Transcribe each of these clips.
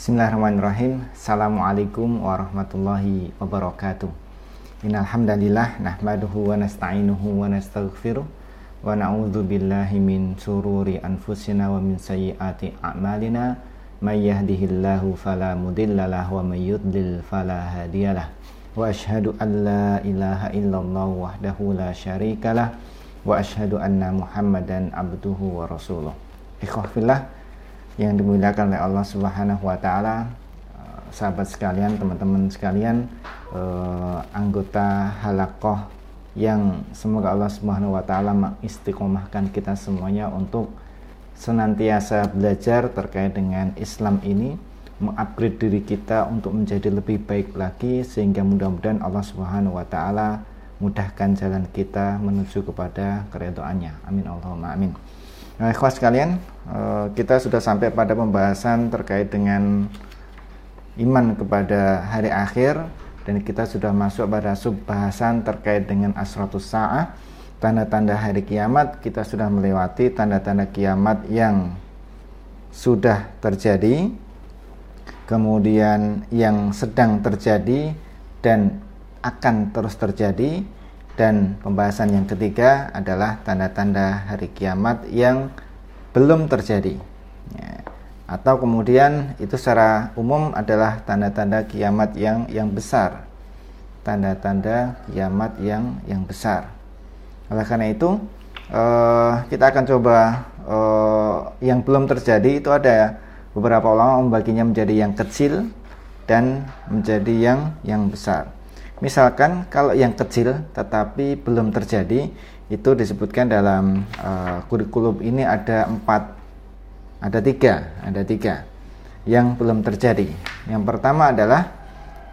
Bismillahirrahmanirrahim. Assalamualaikum warahmatullahi wabarakatuh. Innal hamdalillah nahmaduhu wa nasta'inuhu wa nastaghfiruh wa na'udzu billahi min sururi anfusina wa min sayyiati a'malina may yahdihillahu fala mudhillalah wa may yudlil fala hadiyalah. Wa asyhadu an la ilaha illallah wahdahu la syarikalah wa asyhadu anna Muhammadan abduhu wa rasuluh. Ikhwah fillah yang dimuliakan oleh Allah Subhanahu wa taala, sahabat sekalian, teman-teman sekalian, eh, anggota halakoh yang semoga Allah Subhanahu wa taala mengistiqomahkan kita semuanya untuk senantiasa belajar terkait dengan Islam ini, mengupgrade diri kita untuk menjadi lebih baik lagi sehingga mudah-mudahan Allah Subhanahu wa taala mudahkan jalan kita menuju kepada keridhaannya. Amin Allahumma amin. Nah, ikhwas sekalian, eh, kita sudah sampai pada pembahasan terkait dengan iman kepada hari akhir dan kita sudah masuk pada subbahasan terkait dengan asratus sa'ah tanda-tanda hari kiamat. Kita sudah melewati tanda-tanda kiamat yang sudah terjadi kemudian yang sedang terjadi dan akan terus terjadi dan pembahasan yang ketiga adalah tanda-tanda hari kiamat yang belum terjadi. Ya. Atau kemudian itu secara umum adalah tanda-tanda kiamat yang yang besar. Tanda-tanda kiamat yang yang besar. Oleh karena itu uh, kita akan coba uh, yang belum terjadi itu ada beberapa ulama membaginya menjadi yang kecil dan menjadi yang yang besar. Misalkan kalau yang kecil tetapi belum terjadi itu disebutkan dalam uh, kurikulum ini ada empat, ada tiga, ada tiga yang belum terjadi. Yang pertama adalah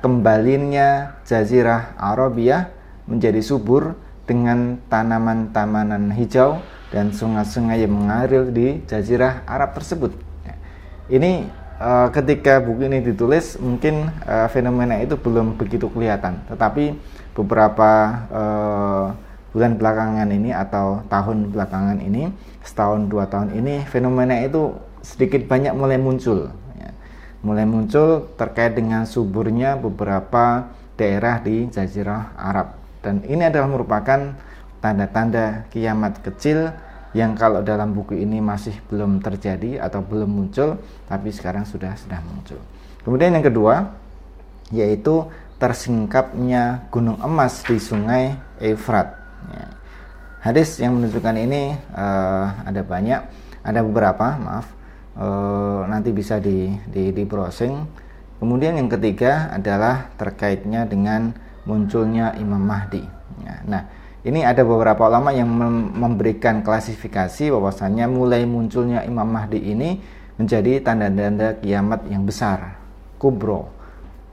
kembalinya Jazirah Arabia menjadi subur dengan tanaman-tanaman hijau dan sungai-sungai yang mengalir di Jazirah Arab tersebut. Ini uh, ketika buku ini ditulis mungkin uh, fenomena itu belum begitu kelihatan tetapi beberapa uh, bulan belakangan ini atau tahun belakangan ini setahun dua tahun ini fenomena itu sedikit banyak mulai muncul ya. mulai muncul terkait dengan suburnya beberapa daerah di Jazirah Arab dan ini adalah merupakan tanda-tanda kiamat kecil yang kalau dalam buku ini masih belum terjadi atau belum muncul tapi sekarang sudah sudah muncul. Kemudian yang kedua yaitu tersingkapnya gunung emas di sungai Efrat. Ya. Hadis yang menunjukkan ini uh, ada banyak, ada beberapa, maaf. Uh, nanti bisa di, di, di browsing. Kemudian yang ketiga adalah terkaitnya dengan munculnya Imam Mahdi. Ya. Nah, ini ada beberapa ulama yang memberikan klasifikasi bahwasannya mulai munculnya Imam Mahdi ini menjadi tanda-tanda kiamat yang besar, kubro.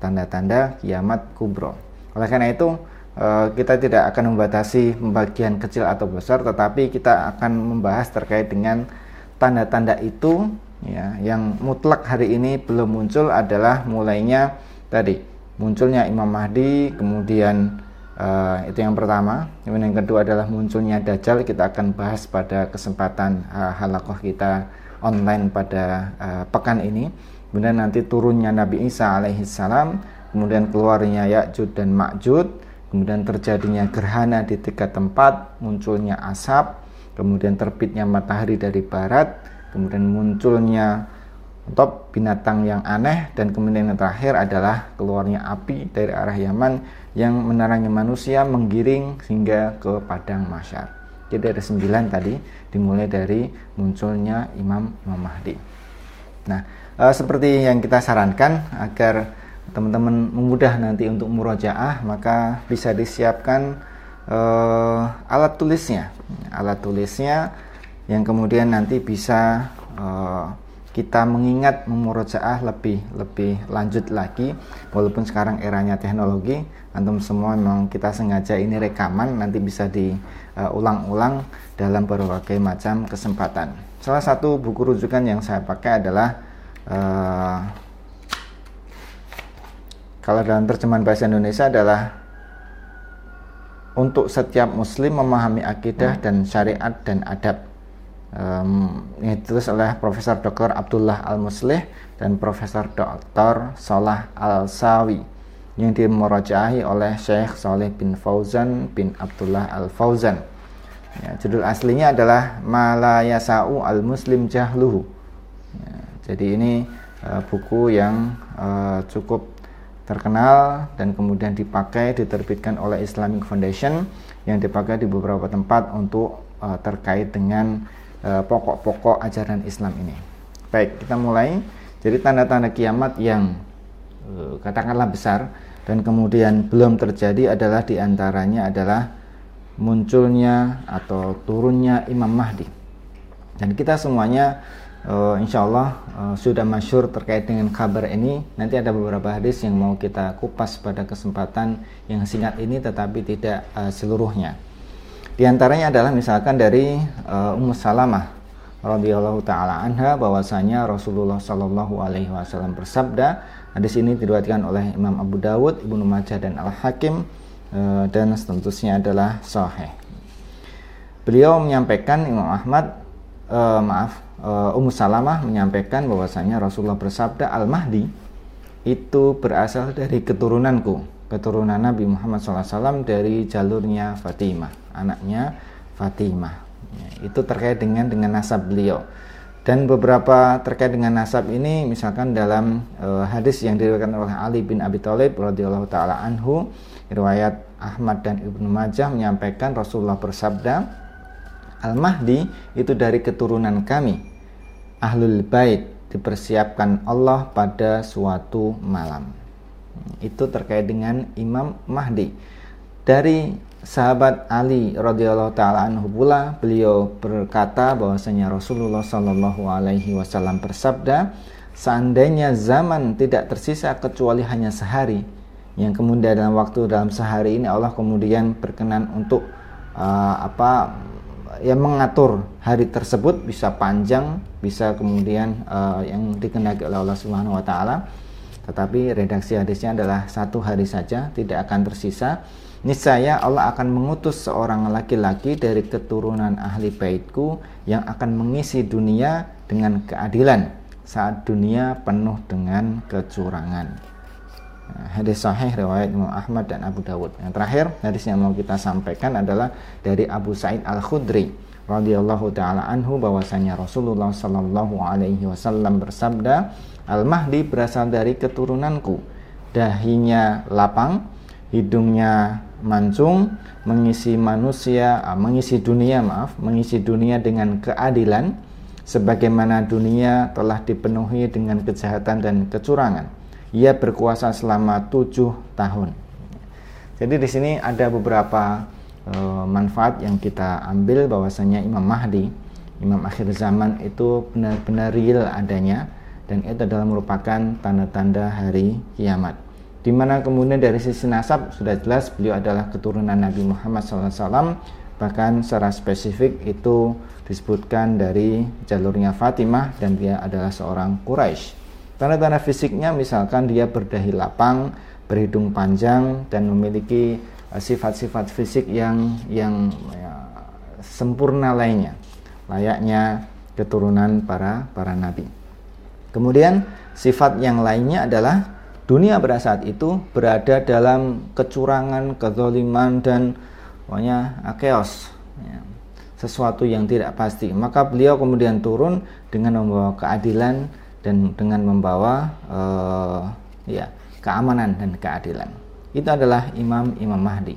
Tanda-tanda kiamat kubro. Oleh karena itu, eh, kita tidak akan membatasi pembagian kecil atau besar, tetapi kita akan membahas terkait dengan tanda-tanda itu ya, yang mutlak hari ini belum muncul adalah mulainya tadi munculnya Imam Mahdi, kemudian Uh, itu yang pertama. Kemudian yang kedua adalah munculnya Dajjal. Kita akan bahas pada kesempatan uh, halakoh kita online pada uh, pekan ini. Kemudian nanti turunnya Nabi Isa alaihissalam. Kemudian keluarnya Ya'jud dan Ma'jud. Kemudian terjadinya gerhana di tiga tempat. Munculnya asap. Kemudian terbitnya matahari dari barat. Kemudian munculnya top binatang yang aneh dan kemudian yang terakhir adalah keluarnya api dari arah Yaman yang menerangi manusia menggiring hingga ke padang masyar. Jadi ada sembilan tadi dimulai dari munculnya Imam Imam Mahdi. Nah, e, seperti yang kita sarankan agar teman-teman memudah nanti untuk murojaah maka bisa disiapkan e, alat tulisnya, alat tulisnya yang kemudian nanti bisa e, kita mengingat memurojaah lebih lebih lanjut lagi walaupun sekarang eranya teknologi antum semua memang kita sengaja ini rekaman nanti bisa diulang-ulang uh, dalam berbagai macam kesempatan. Salah satu buku rujukan yang saya pakai adalah uh, kalau dalam terjemahan bahasa Indonesia adalah untuk setiap muslim memahami akidah dan syariat dan adab um, ditulis oleh Profesor Dr. Abdullah Al-Muslih dan Profesor Dr. Salah Al-Sawi yang dimurajahi oleh Syekh Saleh bin Fauzan bin Abdullah Al-Fauzan. Ya, judul aslinya adalah Malayasa'u Al-Muslim Jahluhu. Ya, jadi ini uh, buku yang uh, cukup terkenal dan kemudian dipakai diterbitkan oleh Islamic Foundation yang dipakai di beberapa tempat untuk uh, terkait dengan pokok-pokok uh, ajaran Islam ini. Baik, kita mulai. Jadi tanda-tanda kiamat yang uh, katakanlah besar dan kemudian belum terjadi adalah di antaranya adalah munculnya atau turunnya Imam Mahdi. Dan kita semuanya uh, insya Allah uh, sudah masyur terkait dengan kabar ini. Nanti ada beberapa hadis yang mau kita kupas pada kesempatan yang singkat ini, tetapi tidak uh, seluruhnya. Di antaranya adalah misalkan dari uh, Ummu Salamah radhiyallahu taala anha bahwasanya Rasulullah Shallallahu alaihi wasallam bersabda hadis ini diriwayatkan oleh Imam Abu Dawud, Ibnu Majah dan Al Hakim uh, dan setentunya adalah sahih. Beliau menyampaikan Imam Ahmad uh, maaf uh, Ummu Salamah menyampaikan bahwasanya Rasulullah bersabda Al-Mahdi itu berasal dari keturunanku, keturunan Nabi Muhammad SAW dari jalurnya Fatimah, anaknya Fatimah. Ya, itu terkait dengan dengan nasab beliau. Dan beberapa terkait dengan nasab ini misalkan dalam uh, hadis yang diriwayatkan oleh Ali bin Abi Thalib radhiyallahu taala anhu, riwayat Ahmad dan Ibnu Majah menyampaikan Rasulullah bersabda, Al-Mahdi itu dari keturunan kami ahlul bait dipersiapkan Allah pada suatu malam. Itu terkait dengan Imam Mahdi. Dari sahabat Ali radhiyallahu taala anhu pula beliau berkata bahwasanya Rasulullah shallallahu alaihi wasallam bersabda, seandainya zaman tidak tersisa kecuali hanya sehari, yang kemudian dalam waktu dalam sehari ini Allah kemudian berkenan untuk uh, apa yang mengatur hari tersebut bisa panjang, bisa kemudian uh, yang dikehendaki oleh Allah Subhanahu wa taala. Tetapi redaksi hadisnya adalah satu hari saja, tidak akan tersisa. Niscaya Allah akan mengutus seorang laki-laki dari keturunan ahli baitku yang akan mengisi dunia dengan keadilan saat dunia penuh dengan kecurangan. Hadis sahih riwayat Imam Ahmad dan Abu Dawud. Yang terakhir, hadis yang mau kita sampaikan adalah dari Abu Sa'id Al-Khudri radhiyallahu taala anhu bahwasanya Rasulullah sallallahu alaihi wasallam bersabda, Al-Mahdi berasal dari keturunanku. Dahinya lapang, hidungnya mancung, mengisi manusia, ah, mengisi dunia, maaf, mengisi dunia dengan keadilan sebagaimana dunia telah dipenuhi dengan kejahatan dan kecurangan ia berkuasa selama tujuh tahun. Jadi di sini ada beberapa e, manfaat yang kita ambil bahwasanya Imam Mahdi, Imam akhir zaman itu benar-benar real adanya dan itu adalah merupakan tanda-tanda hari kiamat. Di mana kemudian dari sisi nasab sudah jelas beliau adalah keturunan Nabi Muhammad SAW bahkan secara spesifik itu disebutkan dari jalurnya Fatimah dan dia adalah seorang Quraisy. Tanda-tanda fisiknya misalkan dia berdahi lapang, berhidung panjang dan memiliki eh, sifat-sifat fisik yang yang ya, sempurna lainnya, layaknya keturunan para para nabi. Kemudian sifat yang lainnya adalah dunia pada saat itu berada dalam kecurangan, kezaliman dan pokoknya chaos. Ya, sesuatu yang tidak pasti. Maka beliau kemudian turun dengan membawa keadilan dan dengan membawa uh, ya keamanan dan keadilan. Itu adalah Imam Imam Mahdi.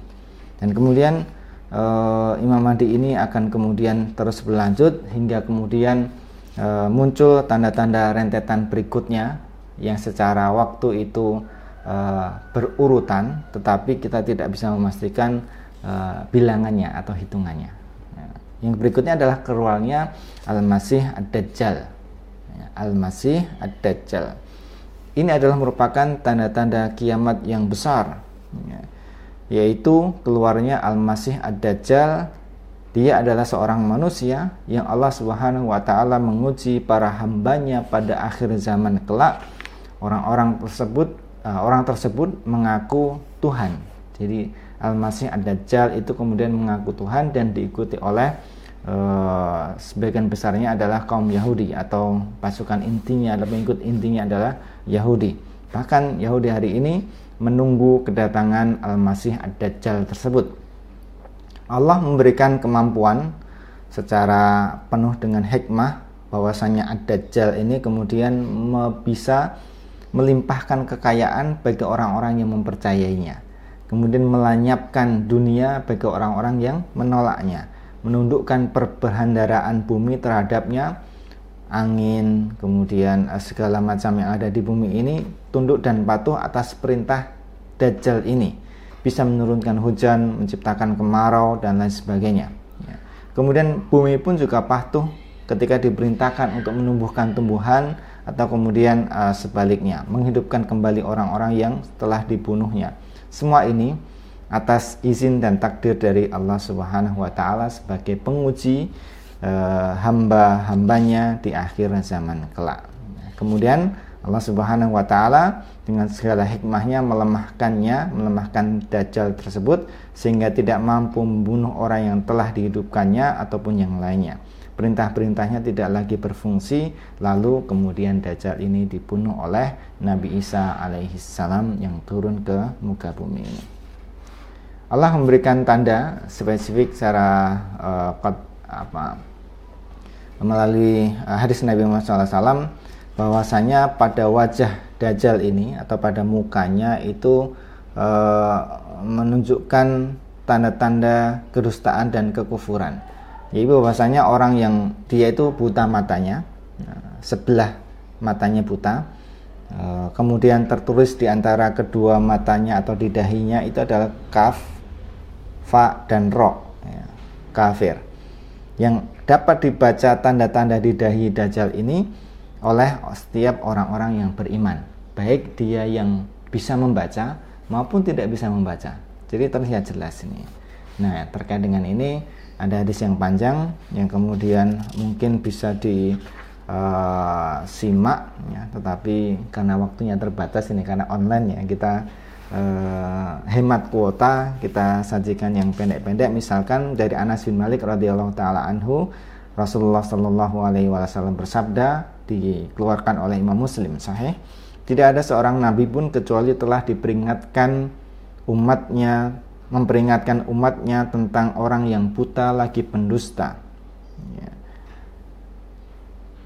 Dan kemudian uh, Imam Mahdi ini akan kemudian terus berlanjut hingga kemudian uh, muncul tanda-tanda rentetan berikutnya yang secara waktu itu uh, berurutan, tetapi kita tidak bisa memastikan uh, bilangannya atau hitungannya. Yang berikutnya adalah keluarnya Al-Masih Ad-Dajjal Al-Masih Ad-Dajjal. Ini adalah merupakan tanda-tanda kiamat yang besar, ya, yaitu keluarnya Al-Masih Ad-Dajjal. Dia adalah seorang manusia yang Allah Subhanahu wa taala menguji para hambanya pada akhir zaman kelak. Orang-orang tersebut uh, orang tersebut mengaku Tuhan. Jadi Al-Masih Ad-Dajjal itu kemudian mengaku Tuhan dan diikuti oleh uh, sebagian besarnya adalah kaum Yahudi atau pasukan intinya atau pengikut intinya adalah Yahudi. Bahkan Yahudi hari ini menunggu kedatangan Al-Masih Ad-Dajjal tersebut. Allah memberikan kemampuan secara penuh dengan hikmah bahwasanya Ad-Dajjal ini kemudian bisa melimpahkan kekayaan bagi orang-orang yang mempercayainya. Kemudian melanyapkan dunia bagi orang-orang yang menolaknya, menundukkan perbendaharaan bumi terhadapnya, angin, kemudian eh, segala macam yang ada di bumi ini tunduk dan patuh atas perintah Dajjal ini bisa menurunkan hujan, menciptakan kemarau dan lain sebagainya. Ya. Kemudian bumi pun juga patuh ketika diperintahkan untuk menumbuhkan tumbuhan atau kemudian uh, sebaliknya menghidupkan kembali orang-orang yang telah dibunuhnya. Semua ini atas izin dan takdir dari Allah Subhanahu wa taala sebagai penguji uh, hamba-hambanya di akhir zaman kelak. Kemudian Allah Subhanahu wa taala dengan segala hikmahnya melemahkannya, melemahkan dajjal tersebut sehingga tidak mampu membunuh orang yang telah dihidupkannya ataupun yang lainnya perintah-perintahnya tidak lagi berfungsi lalu kemudian Dajjal ini dibunuh oleh Nabi Isa alaihi salam yang turun ke muka bumi ini. Allah memberikan tanda spesifik secara uh, apa melalui uh, hadis Nabi Muhammad SAW bahwasanya pada wajah Dajjal ini atau pada mukanya itu uh, menunjukkan tanda-tanda kedustaan dan kekufuran yaitu bahwasanya orang yang dia itu buta matanya nah, sebelah matanya buta eh, kemudian tertulis di antara kedua matanya atau di dahinya itu adalah kaf fa dan ro ya, kafir. Yang dapat dibaca tanda-tanda di dahi dajjal ini oleh setiap orang-orang yang beriman. Baik dia yang bisa membaca maupun tidak bisa membaca. Jadi terlihat jelas ini. Nah terkait dengan ini ada hadis yang panjang yang kemudian mungkin bisa di uh, simak ya. Tetapi karena waktunya terbatas ini karena online ya kita uh, hemat kuota kita sajikan yang pendek-pendek. Misalkan dari Anas bin Malik radhiyallahu taala anhu Rasulullah Shallallahu alaihi wasallam bersabda dikeluarkan oleh Imam Muslim sahih tidak ada seorang nabi pun kecuali telah diperingatkan umatnya memperingatkan umatnya tentang orang yang buta lagi pendusta. Ya.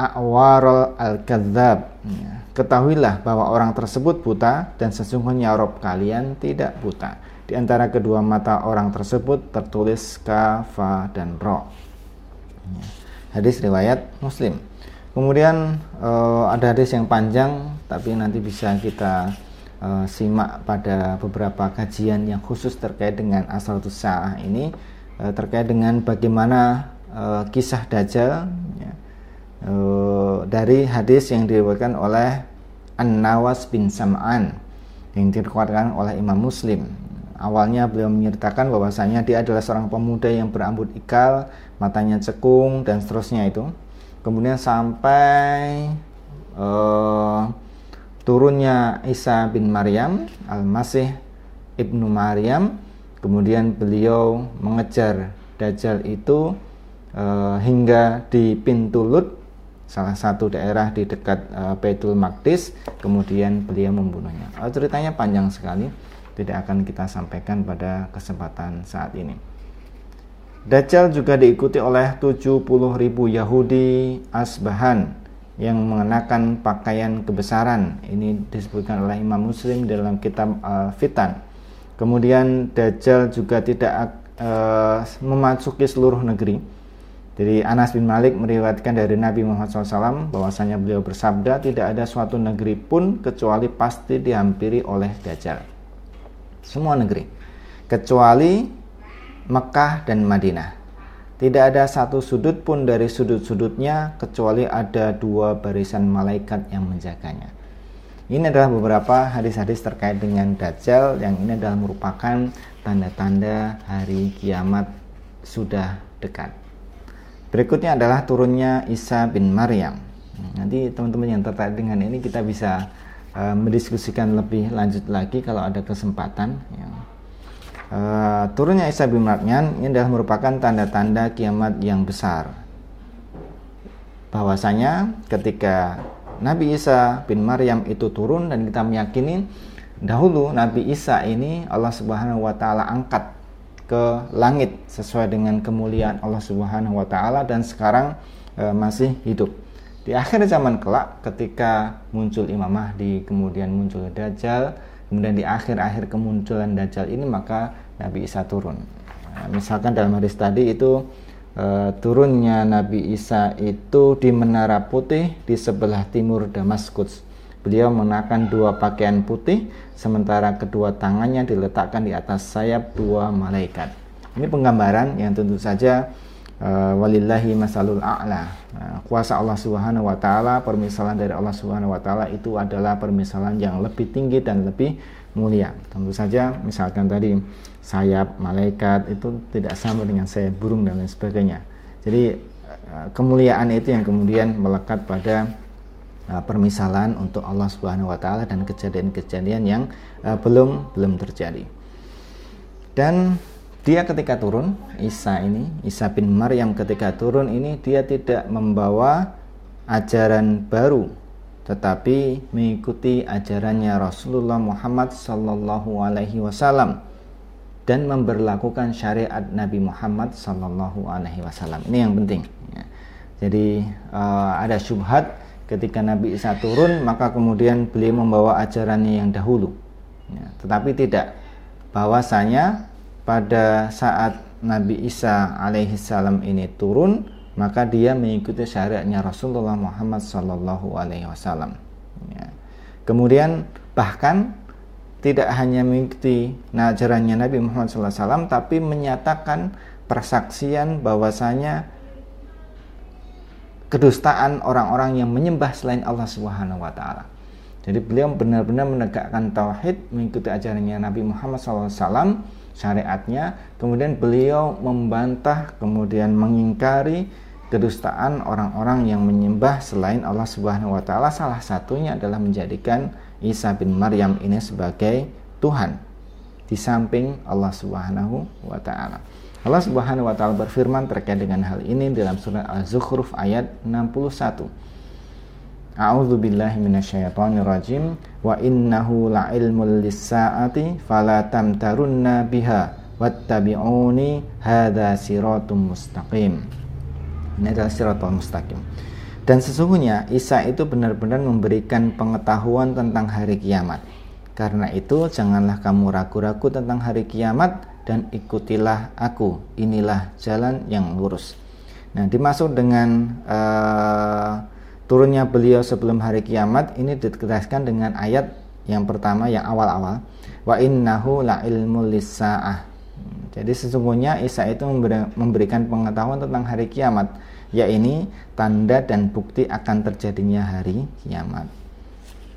Al-kadzab. Ya. Ketahuilah bahwa orang tersebut buta dan sesungguhnya Rob kalian tidak buta. Di antara kedua mata orang tersebut tertulis kafa dan ro. Ya. Hadis riwayat Muslim. Kemudian uh, ada hadis yang panjang tapi nanti bisa kita uh, simak pada beberapa kajian yang khusus terkait dengan asal sa'ah ini uh, terkait dengan bagaimana uh, kisah Dajjal ya, uh, dari hadis yang diriwayatkan oleh An-Nawas bin Sam'an yang diriwayatkan oleh Imam Muslim. Awalnya beliau menyertakan bahwasanya dia adalah seorang pemuda yang berambut ikal, matanya cekung dan seterusnya itu. Kemudian sampai uh, turunnya Isa bin Maryam Al-Masih Ibnu Maryam. Kemudian beliau mengejar Dajjal itu e, hingga di pintu Lut salah satu daerah di dekat e, Baitul Maqdis. Kemudian beliau membunuhnya. Oh, ceritanya panjang sekali. Tidak akan kita sampaikan pada kesempatan saat ini. Dajjal juga diikuti oleh 70.000 Yahudi Asbahan yang mengenakan pakaian kebesaran. Ini disebutkan oleh Imam Muslim dalam kitab Al-Fitan. Kemudian Dajjal juga tidak uh, memasuki seluruh negeri. Jadi Anas bin Malik meriwayatkan dari Nabi Muhammad SAW bahwasanya beliau bersabda tidak ada suatu negeri pun kecuali pasti dihampiri oleh Dajjal. Semua negeri kecuali Mekah dan Madinah. Tidak ada satu sudut pun dari sudut-sudutnya kecuali ada dua barisan malaikat yang menjaganya. Ini adalah beberapa hadis-hadis terkait dengan Dajjal yang ini adalah merupakan tanda-tanda hari kiamat sudah dekat. Berikutnya adalah turunnya Isa bin Maryam. Nanti teman-teman yang tertarik dengan ini kita bisa uh, mendiskusikan lebih lanjut lagi kalau ada kesempatan. Ya. Uh, turunnya Isa bin Maryam ini adalah merupakan tanda-tanda kiamat yang besar. Bahwasanya ketika Nabi Isa bin Maryam itu turun dan kita meyakini dahulu Nabi Isa ini Allah Subhanahu wa taala angkat ke langit sesuai dengan kemuliaan Allah Subhanahu wa taala dan sekarang e, masih hidup. Di akhir zaman kelak ketika muncul Imam Mahdi, kemudian muncul Dajjal, kemudian di akhir-akhir kemunculan Dajjal ini maka Nabi Isa turun. Nah, misalkan dalam hadis tadi itu e, turunnya Nabi Isa itu di Menara Putih di sebelah timur Damaskus. Beliau mengenakan dua pakaian putih, sementara kedua tangannya diletakkan di atas sayap dua malaikat. Ini penggambaran yang tentu saja uh, walillahi masalul a'la. Nah, kuasa Allah Subhanahu wa taala, permisalan dari Allah Subhanahu wa taala itu adalah permisalan yang lebih tinggi dan lebih mulia. Tentu saja misalkan tadi sayap malaikat itu tidak sama dengan sayap burung dan lain sebagainya. Jadi eh, kemuliaan itu yang kemudian melekat pada uh, permisalan untuk Allah Subhanahu wa taala dan kejadian-kejadian yang uh, belum belum terjadi. Dan dia ketika turun, Isa ini, Isa bin Maryam ketika turun ini dia tidak membawa ajaran baru tetapi mengikuti ajarannya Rasulullah Muhammad sallallahu alaihi wasallam dan memberlakukan syariat Nabi Muhammad sallallahu alaihi wasallam. Ini yang penting. Ya. Jadi uh, ada syubhat ketika Nabi Isa turun maka kemudian beliau membawa ajarannya yang dahulu ya, tetapi tidak bahwasanya pada saat Nabi Isa alaihi salam ini turun maka dia mengikuti syariatnya Rasulullah Muhammad sallallahu alaihi wasallam ya. kemudian bahkan tidak hanya mengikuti ajarannya Nabi Muhammad SAW tapi menyatakan persaksian bahwasanya kedustaan orang-orang yang menyembah selain Allah Subhanahu wa taala. Jadi beliau benar-benar menegakkan tauhid, mengikuti ajarannya Nabi Muhammad SAW, syariatnya, kemudian beliau membantah, kemudian mengingkari kedustaan orang-orang yang menyembah selain Allah Subhanahu wa taala. Salah satunya adalah menjadikan Isa bin Maryam ini sebagai Tuhan di samping Allah Subhanahu wa taala. Allah Subhanahu wa taala berfirman terkait dengan hal ini dalam surat Az-Zukhruf ayat 61. A'udzu billahi minasyaitonir rajim wa innahu la'ilmul lis-sa'ati fala tamtarunna biha wattabi'uni hadza siratum mustaqim. Ini adalah siratul mustaqim. Dan sesungguhnya Isa itu benar-benar memberikan pengetahuan tentang hari kiamat. Karena itu janganlah kamu ragu-ragu tentang hari kiamat dan ikutilah aku. Inilah jalan yang lurus. Nah, dimaksud dengan uh, turunnya beliau sebelum hari kiamat ini ditegaskan dengan ayat yang pertama yang awal-awal wa innahu la ilmu lisaah. Jadi sesungguhnya Isa itu memberikan pengetahuan tentang hari kiamat, yakni tanda dan bukti akan terjadinya hari kiamat.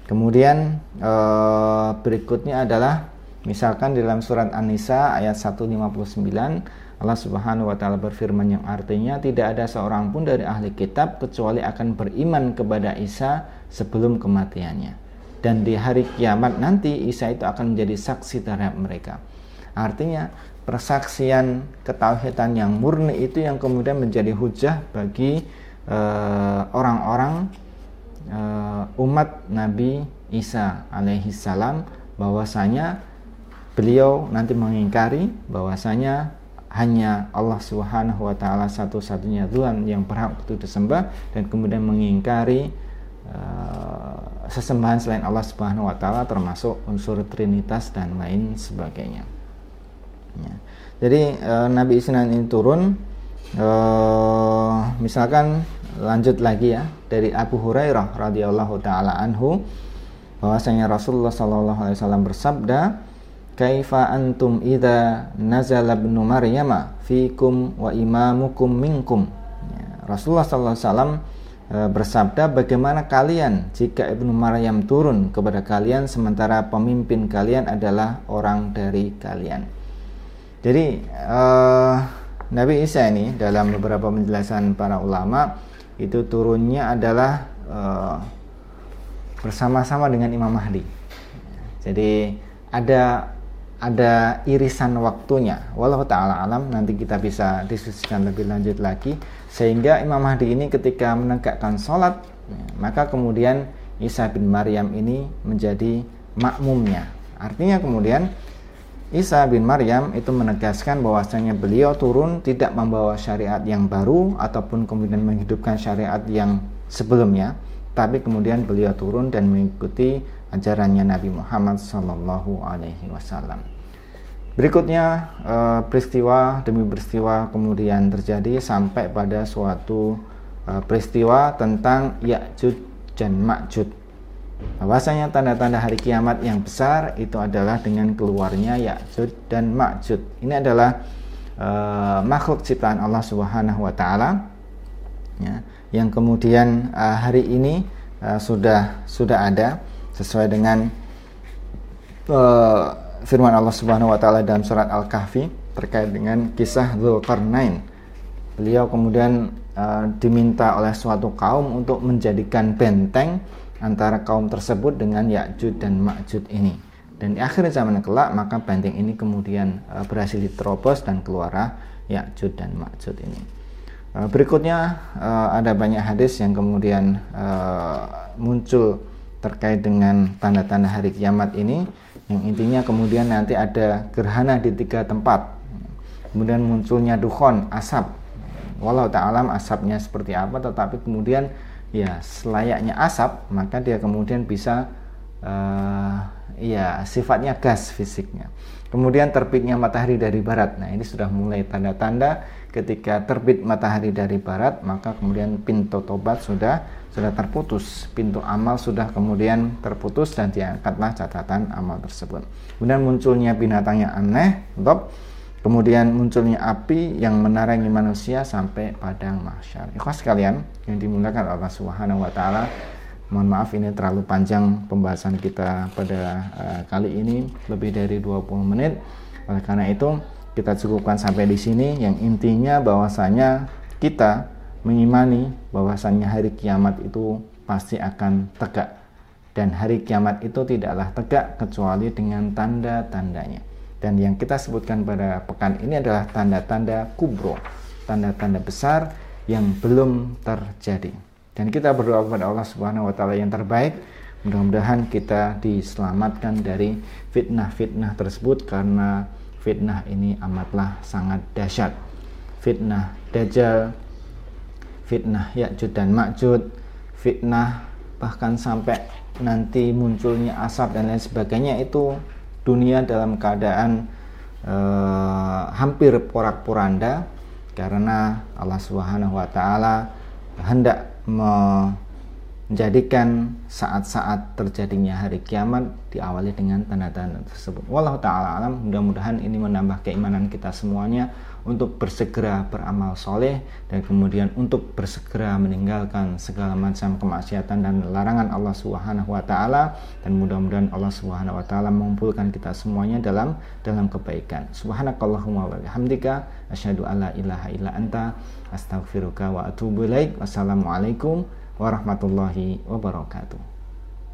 Kemudian eh, berikutnya adalah Misalkan dalam surat An-Nisa ayat 159 Allah Subhanahu wa taala berfirman yang artinya tidak ada seorang pun dari ahli kitab kecuali akan beriman kepada Isa sebelum kematiannya. Dan di hari kiamat nanti Isa itu akan menjadi saksi terhadap mereka. Artinya persaksian ketauhidan yang murni itu yang kemudian menjadi hujah bagi eh, orang-orang uh, uh, umat Nabi Isa alaihi salam bahwasanya beliau nanti mengingkari bahwasanya hanya Allah Subhanahu wa taala satu-satunya Tuhan yang berhak untuk disembah dan kemudian mengingkari uh, sesembahan selain Allah Subhanahu wa taala termasuk unsur trinitas dan lain sebagainya. Ya. Jadi uh, Nabi Isnan ini turun uh, misalkan lanjut lagi ya dari Abu Hurairah radhiyallahu taala anhu bahwasanya Rasulullah sallallahu alaihi wasallam bersabda kaifa antum idza nazala ibnu maryama fikum wa imamukum minkum? Ya, Rasulullah sallallahu alaihi wasallam e, bersabda bagaimana kalian jika ibnu Maryam turun kepada kalian sementara pemimpin kalian adalah orang dari kalian? Jadi uh, Nabi Isa ini dalam beberapa penjelasan para ulama itu turunnya adalah uh, bersama-sama dengan Imam Mahdi. Jadi ada ada irisan waktunya. Walau taala alam nanti kita bisa diskusikan lebih lanjut lagi sehingga Imam Mahdi ini ketika menegakkan sholat ya, maka kemudian Isa bin Maryam ini menjadi makmumnya. Artinya kemudian Isa bin Maryam itu menegaskan bahwasanya beliau turun tidak membawa syariat yang baru ataupun kemudian menghidupkan syariat yang sebelumnya, tapi kemudian beliau turun dan mengikuti ajarannya Nabi Muhammad Sallallahu Alaihi Wasallam. Berikutnya eh, peristiwa demi peristiwa kemudian terjadi sampai pada suatu eh, peristiwa tentang Ya'jud dan Ma'jud. Bahwasanya tanda-tanda hari kiamat yang besar itu adalah dengan keluarnya Ya'jud dan Ma'jud. Ini adalah uh, makhluk ciptaan Allah Subhanahu wa taala ya, yang kemudian uh, hari ini uh, sudah sudah ada sesuai dengan uh, firman Allah Subhanahu wa taala dalam surat Al-Kahfi terkait dengan kisah Dzulqarnain. Beliau kemudian uh, diminta oleh suatu kaum untuk menjadikan benteng antara kaum tersebut dengan Ya'jud dan Ma'jud ini. Dan di akhir zaman kelak maka benteng ini kemudian uh, berhasil diterobos dan keluarlah Ya'jud dan Ma'jud ini. Uh, berikutnya ada banyak hadis yang kemudian muncul terkait dengan tanda-tanda hari kiamat ini yang intinya kemudian nanti ada gerhana di tiga tempat. Kemudian munculnya dukhon asap. Walau ta'alam asapnya seperti apa tetapi kemudian ya selayaknya asap maka dia kemudian bisa uh, ya sifatnya gas fisiknya kemudian terbitnya matahari dari barat nah ini sudah mulai tanda-tanda ketika terbit matahari dari barat maka kemudian pintu tobat sudah sudah terputus, pintu amal sudah kemudian terputus dan diangkatlah catatan amal tersebut. Kemudian munculnya binatang yang aneh, top. Kemudian munculnya api yang menarangi manusia sampai padang mahsyar. Ikhwas sekalian yang dimuliakan Allah Subhanahu wa taala. Mohon maaf ini terlalu panjang pembahasan kita pada uh, kali ini. Lebih dari 20 menit. Oleh karena itu kita cukupkan sampai di sini. Yang intinya bahwasanya kita mengimani bahwasannya hari kiamat itu pasti akan tegak. Dan hari kiamat itu tidaklah tegak kecuali dengan tanda-tandanya. Dan yang kita sebutkan pada pekan ini adalah tanda-tanda kubro tanda-tanda besar yang belum terjadi dan kita berdoa kepada Allah Subhanahu wa taala yang terbaik. Mudah-mudahan kita diselamatkan dari fitnah-fitnah tersebut karena fitnah ini amatlah sangat dahsyat. Fitnah dajjal fitnah Ya'jud dan Ma'jud, fitnah bahkan sampai nanti munculnya asap dan lain sebagainya itu dunia dalam keadaan eh, hampir porak-poranda karena Allah Subhanahu wa taala hendak ま。Menjadikan saat-saat terjadinya hari kiamat diawali dengan tanda-tanda tersebut. Wallahu taala alam, mudah-mudahan ini menambah keimanan kita semuanya untuk bersegera beramal soleh dan kemudian untuk bersegera meninggalkan segala macam kemaksiatan dan larangan Allah Subhanahu wa taala dan mudah-mudahan Allah Subhanahu wa taala mengumpulkan kita semuanya dalam dalam kebaikan. Subhanakallahumma wa bihamdika asyhadu alla ilaha illa anta astaghfiruka wa atubu ilaik. Wassalamualaikum warahmatullahi wabarakatuh.